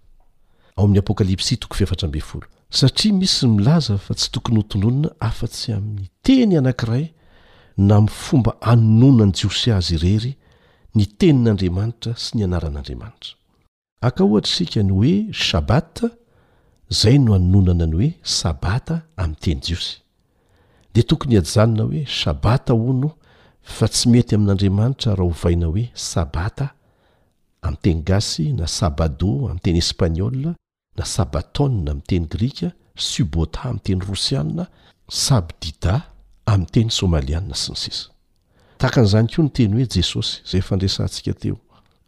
ao amin'ny Apokalypsy toko fahefatra ambin'ny folo, satria misy ny milaza fa tsy tokony hotononina afa-tsy amin'ny teny anankiray na amin'ny fomba anononan'ny Jiosy azy irery ny tenin'Andriamanitra sy ny anaran'Andriamanitra. Aka ohatra isika ny hoe Shabbat, izay no anononana ny hoe Sabata amin'ny teny jiosy. Dia tokony hajanona hoe Shabbat hono fa tsy mety amin'Andriamanitra raha ovaina hoe Sabata amin'ny teny gasy na Sabado amin'ny teny espaniola na Sabaton amin'ny teny grika, Subota amin'ny teny rosiana, Sabdida amin'ny teny somaliana, sy ny sisa. Tahaka an'izany koa ny teny hoe Jesosy, izay efa niresahantsika teo,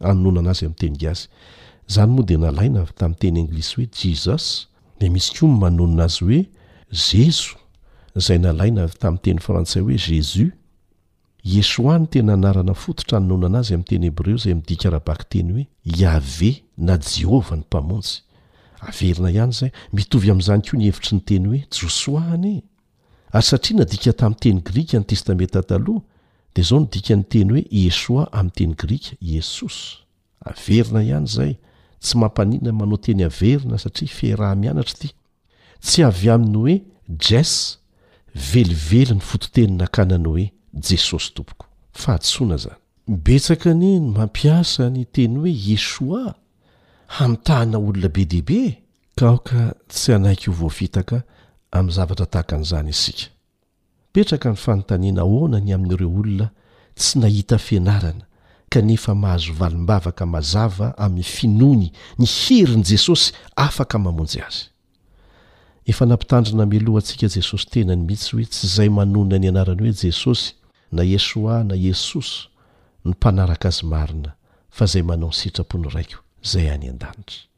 anononana azy amin'ny teny gasy. Izany moa dia nalaina avy tamin'ny teny anglisy hoe Jesus, dia misy koa ny manonona azy hoe Zezo, izay nalaina avy tamin'ny teny frantsay hoe Jésus. Yeshua no tena anarana fototra anononana azy amin'ny teny hebreo izay midika ara-bakiteny hoe Iaveh na Jehovah ny Mpamonjy. Averina ihany izay, mitovy amin'izany koa ny hevitry ny teny hoe Josoa anie! Ary satria nadika tamin'ny teny grika ny Testamenta Taloha, dia izao no dikan'ny teny hoe Ieshoah amin'ny teny grika, Iesos. Averina ihany izay, tsy mampaninona ny manao teny averina satria fiaraha-mianatra ity. Tsy avy amin'ny hoe Jess, velively ny fototeny nakana ny hoe Jesosy Tompoko. Fahadisoana izany. Betsaka anie ny mampiasa ny teny hoe Ieshoah hamitahana olona be dia be e! Ka aoka tsy hanaiky ho voafitaka amin'ny zavatra tahaka an'izany isika. Petraka ny fanontaniana ahoana ny amin'ireo olona tsy nahita fianarana kanefa mahazo valim-bavaka mazava amin'ny finoany ny herin'i Jesosy afaka mamonjy azy. Efa nampitandrina mialoha antsika Jesosy tenany mihitsy hoe tsy izay manonona ny anarany hoe Jesosy na Yeshua na Yesus no mpanaraka azy marina fa izay manao ny sitrapon'ny Raiko izay any an-danitra.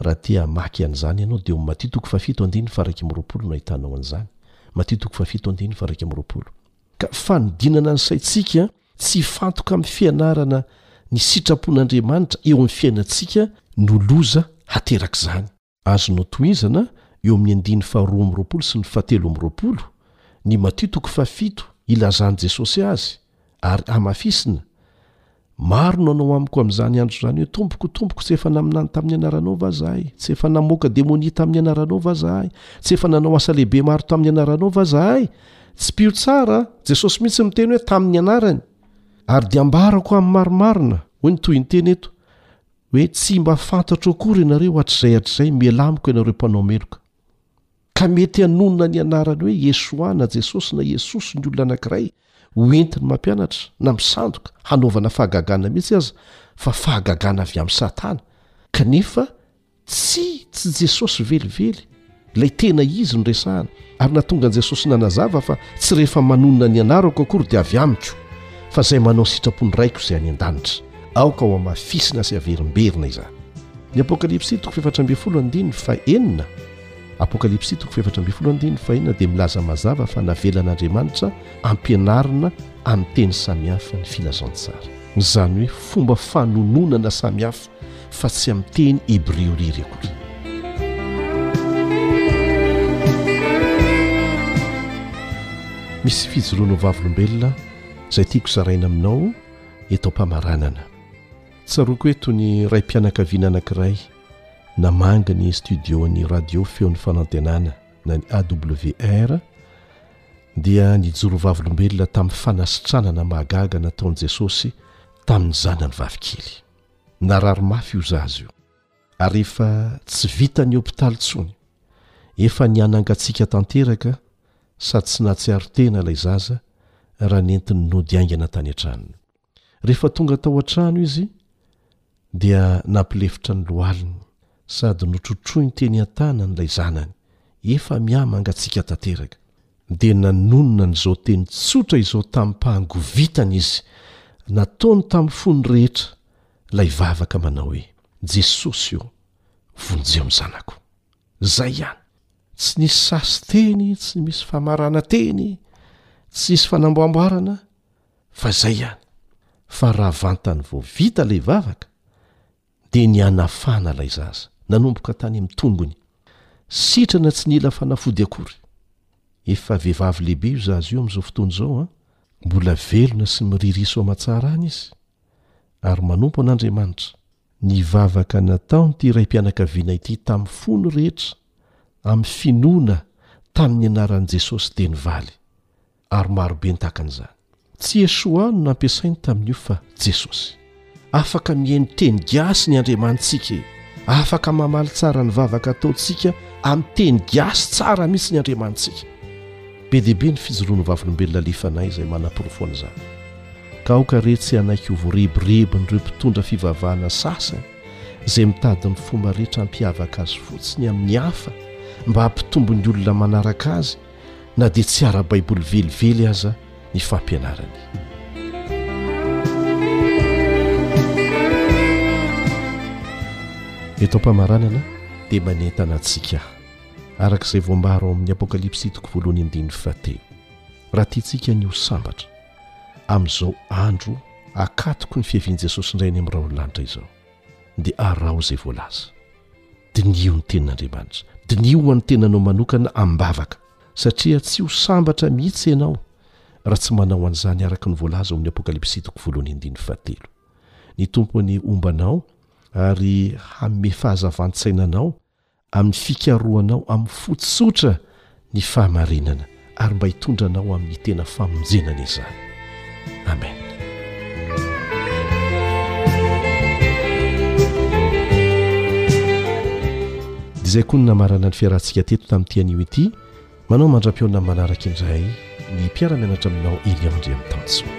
Raha te hamaky an'izany ianao dia ao amin'ny Matio toko fahafito andininy faha-iraika amby roapolo no ahitanao an'izany. Matio toko fahafito andininy faha-iraika amby roapolo. Ka fanodinana ny saintsika tsy hifantoka amin'ny fianarana ny sitrapon'Andriamanitra eo amin'ny fiainantsika no loza haterak'izany. Azo notohizana eo amin'ny andininy faharoa amby roapolo sy ny fahatelo amby roapolo ny Matio toko fahafito ilazan'i Jesosy azy, ary hamafisina, Maro no hanao amiko amin'izany andro izany hoe, Tompoko, Tompoko, tsy efa naminany tamin'ny anaranao va izahay? Tsy efa namoaka demonia tamin'ny anaranao va izahay? Tsy efa nanao asa lehibe maro tamin'ny anaranao va izahay? Tsy mpino tsara, Jesosy mihitsy no miteny hoe, Tamin'ny anarany. Ary dia ambarako amin'ny marimarina, hoy ny tohinteny eto, hoe tsy mba fantatro akory ianareo hatrizay hatrizay, miala amiko ianareo mpanao meloka. Ka mety hanonona ny anarany hoe Yeshoua na Jesosy na Iesosy ny olona anankiray ho entiny mampianatra na misandoka hanaovana fahagagana mihitsy aza fa fahagagana avy amin'i Satana kanefa tsy tsy Jesosy velively ilay tena izy no resahana ary nahatonga an'i Jesosy nanazava fa tsy rehefa manonona ny anarako akory dia avy amiko fa izay manao sitrapon'ny Raiko izay any an-danitra. Aoka hohamafisina sy haverimberina izany. Ny Apokalypsy toko fahefatra ambin'ny folo andininy fahenina. Apokalypsy toko fahefatra ambin'ny folo andininy fahenina dia milaza mazava fa navelan'Andriamanitra ampianarina amin'ny teny samihafa ny filazantsara. Izany hoe fomba fanononana samihafa fa tsy amin'ny teny hebreo irery akory. Misy fijoroana ho vavolombelona izay tiako zaraina aminao eto am-pamaranana. Tsaroako eto ny raim-pianakaviana anankiray. Namangy ny studio-n'ny Radio Feon'ny Fanantenana na ny AWR dia nijoro vavolombelona tamin'ny fanasitranana mahagaga nataon'i Jesosy tamin'ny zanany vavikely. Narary mafy io zaza io ary efa tsy vitan'ny hopitaly intsony. Efa nihanangatsiaka tanteraka sady tsy nahatsiaro tena ilay zaza raha nentin'ny nody haingana tany an-tranony. Rehefa tonga tao an-trano izy, dia nampilefitra ny lohaliny sady notrotroiny teny an-tanany ilay zanany, efa miha-mangatsiaka tanteraka. Dia nanonona an'izao teny tsotra izao tamim-pahangovitana izy, nataony tamin'ny fony rehetra, ilay vavaka manao hoe, Jesosy ô, vonjeo ny zanako. Izay ihany. Tsy nisy sasy teny, tsy misy famarana teny, tsy nisy fanamboamboarana, fa izay ihany fa raha vantany vao vita ilay vavaka dia ny hanafana ilay zaza nanomboka tany amin'ny tongony sitrana tsy nila fanafody akory efa vehivavy lehibe io zaza io amin'izao fotoana izao an mbola velona sy miririso aman-tsara any izy ary manompo an'andriamanitra ny vavaka nataony ity iray mpianakaviana ity tamin'ny fony rehetra amin'ny finoana tamin'ny anaran'i jesosy teny valy ary marobe ny tahaka an'izany. Tsy Yeshua no nampiasainy tamin'io fa Jesosy. Afaka mihaino teny gasy ny Andriamanitsika e! Afaka mamaly tsara ny vavaka ataontsika amin'ny teny gasy tsara mihitsy ny Andriamanitsika. Be dia be ny fijoroan'ny Vavolombelona alefanay izay manaporofo an'izany. Ka aoka re tsy hanaiky ho voarebirebin'ireo mpitondra fivavahana sasany izay mitady ny fomba rehetra hampiavaka azy fotsiny amin'ny hafa mba hampitombo ny olona manaraka azy na dia tsy ara-baiboly velively aza ny fampianarany. Eto am-pamaranana dia manentana antsika araka izay voambara ao amin'ny apokalypsy toko voalohany andininy fahatelo raha tiantsika ny ho sambatra amin'izao andro akatoko ny fiavian'i Jesosy indray any amin'ny rahon'ny lanitra izao dia araho izay voalaza. Diniho ny Tenin'Andriamanitra. Diniho ho an'ny tenanao manokana amim-bavaka, satria tsy ho sambatra mihitsy ianao raha tsy manao an'izany araka ny voalaza ao amin'ny Apokalypsy toko voalohany andininy fahatelo. Ny Tompo anie homba anao ary hanome fahazavan-tsaina anao amin'ny fikarohanao amin'ny fo tsotra ny fahamarinana ary mba hitondra anao amin'ny tena famonjena anie izany amen izay koa ny namarana ny fiarahantsika teto tamin'ity anio ity manao mandra-pihaonana manaraka indray ny mpiara-mianatra aminao eliandry amin'ny tanso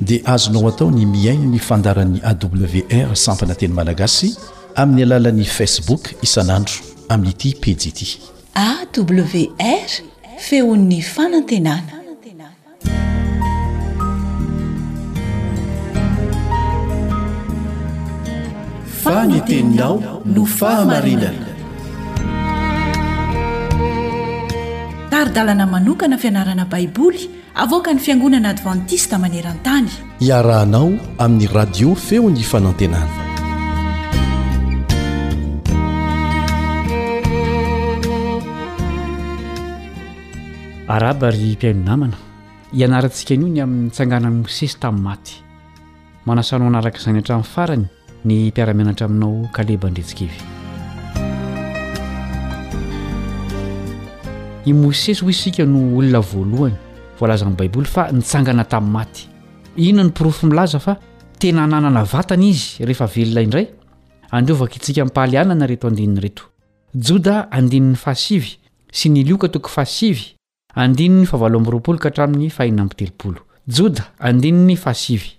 dia azonao atao ny mihaino ny fandaharan'ny AWR sampana teny malagasy amin'ny alalan'ny Facebook isan'andro amin'ity pejy ity. AWR, feon'ny fanantenana. Fa ny teninao no fahamarinana. Tari-dalana manokana fianarana Baiboly Avoakan'ny Fiangonana Advantista maneran-tany. Iarahanao amin'ny Radio Feon'ny Fanantenana. Araba ry mpihaino namana, ianarantsika anio ny amin'ny nitsanganan'i Mosesy tamin'ny maty. Manasana ho hanaraka izany hatramin'ny farany ny mpiara-mianatra aminao Kaleba Andriatsikivy. I Mosesy hoy isika no olona voalohany voalazan'ny Baiboly fa nitsangana tamin'ny maty. Inona no porofo milaza fa tena nanana vatana izy rehefa velona indray? Androvako antsika am-pahalianana ireto andininy ireto. Joda andininy fahasivy sy ny Lioka toko fahasivy Andininy fahavalo amby roapolo ka hatramin'ny fahiny amby telopolo. Joda, andininy fahasivy.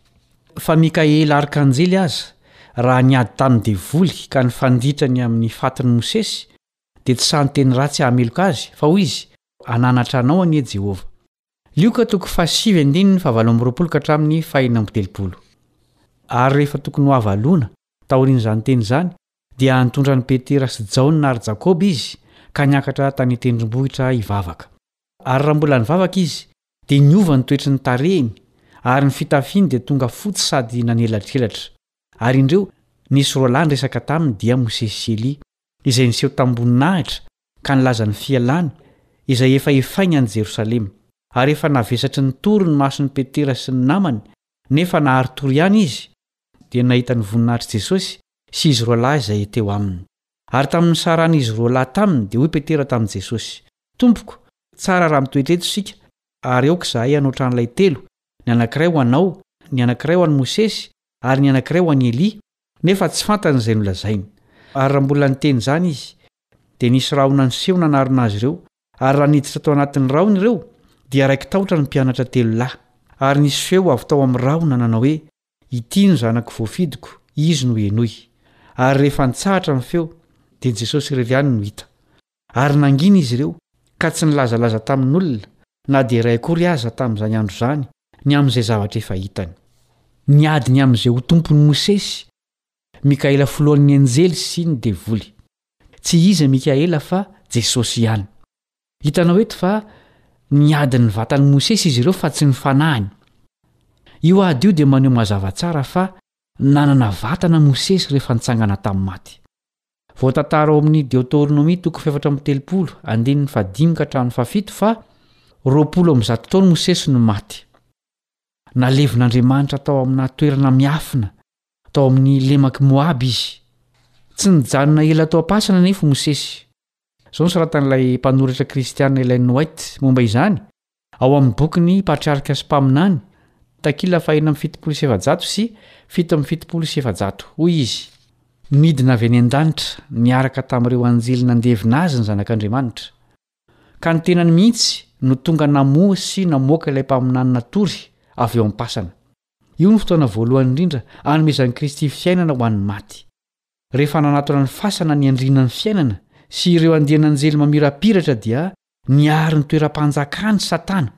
Fa Mikaela Arkanjely aza, raha niady tamin'ny devoly ka nifanditra ny amin'ny fatin'i Mosesy, dia tsy sahy niteny ratsy hahameloka azy, fa hoy izy, Hananatra anao anie Jehovah. Lioka toko fahasivy andininy fahavalo amby roapolo ka hatramin'ny fahiny amby telopolo. Ary rehefa tokony ho avy alona, taorian'izany teny izany, Dia nitondra an'i Petera sy Jaona ary Jakoba izy ka niakatra tany tendrombohitra hivavaka. Ary raha mbola nivavaka izy, dia niova ny toetry ny tarehiny, ary ny fitafiny dia tonga fotsy sady nanelatrelatra. Ary indreo, nisy roa lahy niresaka taminy, dia Mosesy sy Elia, izay niseho tam-boninahitra ka nilaza ny fialany, izay efa efainy any Jerosalema. Ary efa navesatry ny tory ny mason'i Petera sy ny namany, nefa nahari-tory ihany izy, dia nahita ny voninahitr'i Jesosy sy izy roa lahy izay teo aminy. Ary tamin'ny nisaran'izy roa lahy taminy, dia hoy Petera tamin'i Jesosy, Tompoko, tsara raha mitoetra eto isika, ary aoka izahay hanao tranolay telo, ny anankiray ho anao, ny anankiray ho an'i Mosesy, ary ny anankiray ho an'i Elia. Nefa tsy fantany izay nolazainy. Ary raha mbola niteny izany izy, dia nisy rahona niseho nanarona azy ireo, ary raha niditra tao anatin'ny rahona ireo, dia raiki-tahotra ny mpianatra telo lahy. Ary nisy feo avy tao amin'ny rahona nanao hoe, Ity no zanako voafidiko, izy no henoy. Ary rehefa nitsahatra ny feo, dia Jesosy irery ihany no hita. Ary nangina izy ireo, ka tsy nilazalaza tamin'olona, na dia iray akory aza tamin'izany andro izany, ny amin'izay zavatra efa hitany. Niady ny amin'izay ho tompon'i Mosesy, Mikaela filohan'ny anjely sy ny devoly. Tsy iza Mikaela fa Jesosy ihany. Hitanao eto fa niady ny vatan'i Mosesy izy ireo fa tsy ny fanahiny. Io ady io dia maneho mazava tsara fa nanana vatana Mosesy rehefa nitsangana tamin'ny maty. Voatantara ao amin'ny Deoteronomia toko fahefatra amby telopolo, andininy fahadimy ka hatramin'ny fahafito fa roapolo amby zato taona Mosesy no maty. Nalevin'Andriamanitra tao aminà toerana miafina tao amin'ny lemak'i Moaba izy. Tsy nijanona ela tao am-pasana anefa i Mosesy. Izao no soratan'ilay mpanoratra kristiana Ellen White momba izany, ao amin'ny bokiny Patriarika sy Mpaminany, takila fahenina amby fitopolo sy efajato sy fito amby fitopolo sy efajato. Hoy izy, Nidina avy any an-danitra niaraka tamin'ireo anjely nandevina azy ny Zanak'Andriamanitra, ka ny tenany mihitsy no tonga namoha sy namoaka ilay mpaminany natory avy eo am-pasana. Io no fotoana voalohany indrindra anomezan'i Kristy fiainana ho an'ny maty. Rehefa nanatona ny fasana ny andriana ny fiainana sy ireo andian'anjely mamirapiratra dia niaro ny toeram-panjakany satana.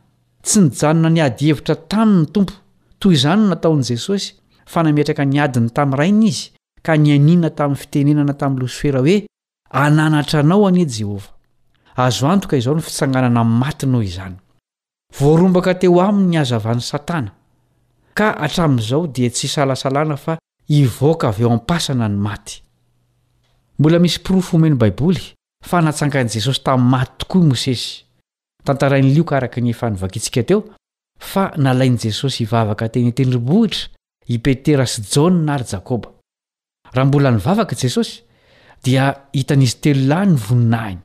Tsy nijanona niady hevitra taminy ny Tompo. Toy izany no nataon'i Jesosy fa nametraka ny adiny tamin'ny Rainy izy ka nianiana tamin'ny fitenenana tamin'i Losifera hoe ananatra anao anie Jehovah. Azo antoka izao ny fitsanganana amin'ny maty noho izany. Voarombaka teo aminy ny hazavan'i Satana, ka hatramin'izao dia tsy isalasalana fa hivoaka avy ao am-pasana ny maty. Mbola misy porofo omen'ny Baiboly fa natsangan'i Jesosy tamin'ny maty tokoa i Mosesy. Tantarain'i Lioka araka ny efa novakintsika teo, fa nalain'i Jesosy hivavaka teny an-tendrombohitra i Petera sy Jaona ary Jakoba. Raha mbola nivavaka Jesosy, dia hitan'izy telo lahy ny voninahiny.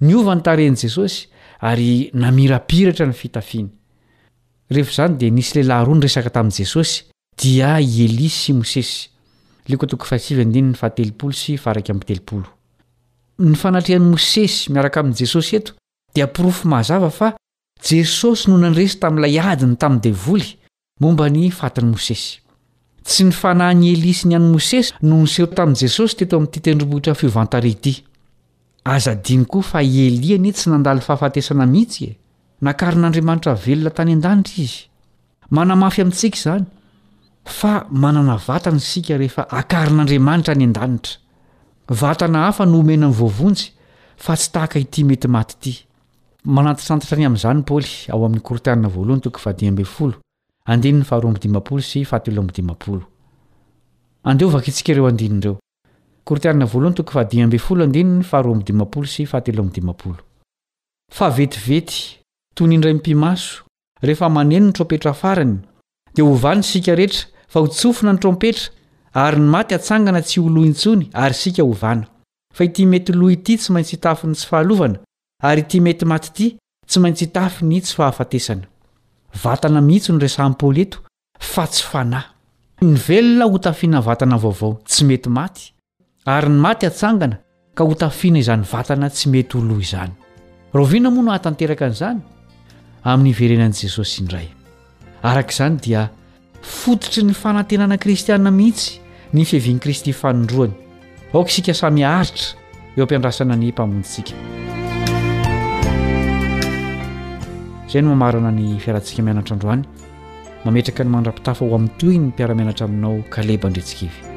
Niova ny tarehin'i Jesosy ary namirapiratra ny fitafiany. Rehefa izany, dia nisy lehilahy roa niresaka tamin'i Jesosy, dia i Elia sy i Mosesy. Liko toko fahasivy andininy fahatelopolo sy faharaika amby telopolo. Ny fanatrehan'i Mosesy miaraka amin'i Jesosy eto dia porofo mazava fa Jesosy no nandresy tamin'ilay adiny tamin'ny devoly. Momba ny fatin'i Mosesy. Tsy ny fanahin'i Elia sy ny an'i Mosesy no niseho tamin'i Jesosy teto amin'ity tendrombohitra fiovan-tarehy ity. Aza adino koa fa i Elia anie tsy nandalo fahafatesana mihitsy e! Nakarin'Andriamanitra velona tany an-danitra izy. Manamafy amintsika izany fa manana vatana isika rehefa akarin'Andriamanitra any an-danitra. Vatana hafa no omena ny voavonjy fa tsy tahaka ity mety maty ity. Manantitrantitra ny amin'izany Paoly ao amin'ny Korintiana voalohany toko fahadimy ambin'ny folo, andininy faharoa amby dimampolo sy fahatelo amby dimampolo. Andeha ho vakintsika ireo andininy ireo. Korintiana voalohany toko fahadimy ambin'ny folo andininy faharoa amby dimampolo sy fahatelo amby dimampolo. Fa vetivety, toy ny indray mipi-maso, rehefa maneno ny trompetra farany, dia ho vany isika rehetra, fa ho tsofina ny trompetra, ary ny maty hatsangana tsy ho lo intsony, ary isika ho vana. Fa ity mety lo ity tsy maintsy hitafy ny tsy fahalovana, ary ity mety maty ity tsy maintsy hitafy ny tsy fahafatesana. Vatana mihitsy no resahin'i Paoly eto, fa tsy fanahy. Ny velona hotafiana vatana vaovao tsy mety maty, ary ny maty hatsangana ka hotafiana izany vatana tsy mety ho lo izany. Rahoviana moa no hahatanteraka an'izany? Amin'ny hiverenan'i Jesosy indray. Araka izany dia fototry ny fanantenana kristiana mihitsy ny fiavian'i Kristy fanindroany. Aoka isika samy haharitra eo am-piandrasana ny Mpamonjintsika. Izay no mamarana ny fiarantsika mianatra androany. Mametraka ny mandra-pitafa ho amin'ny tohiny ny mpiara-mianatra aminao Kaleba Andretsikivy.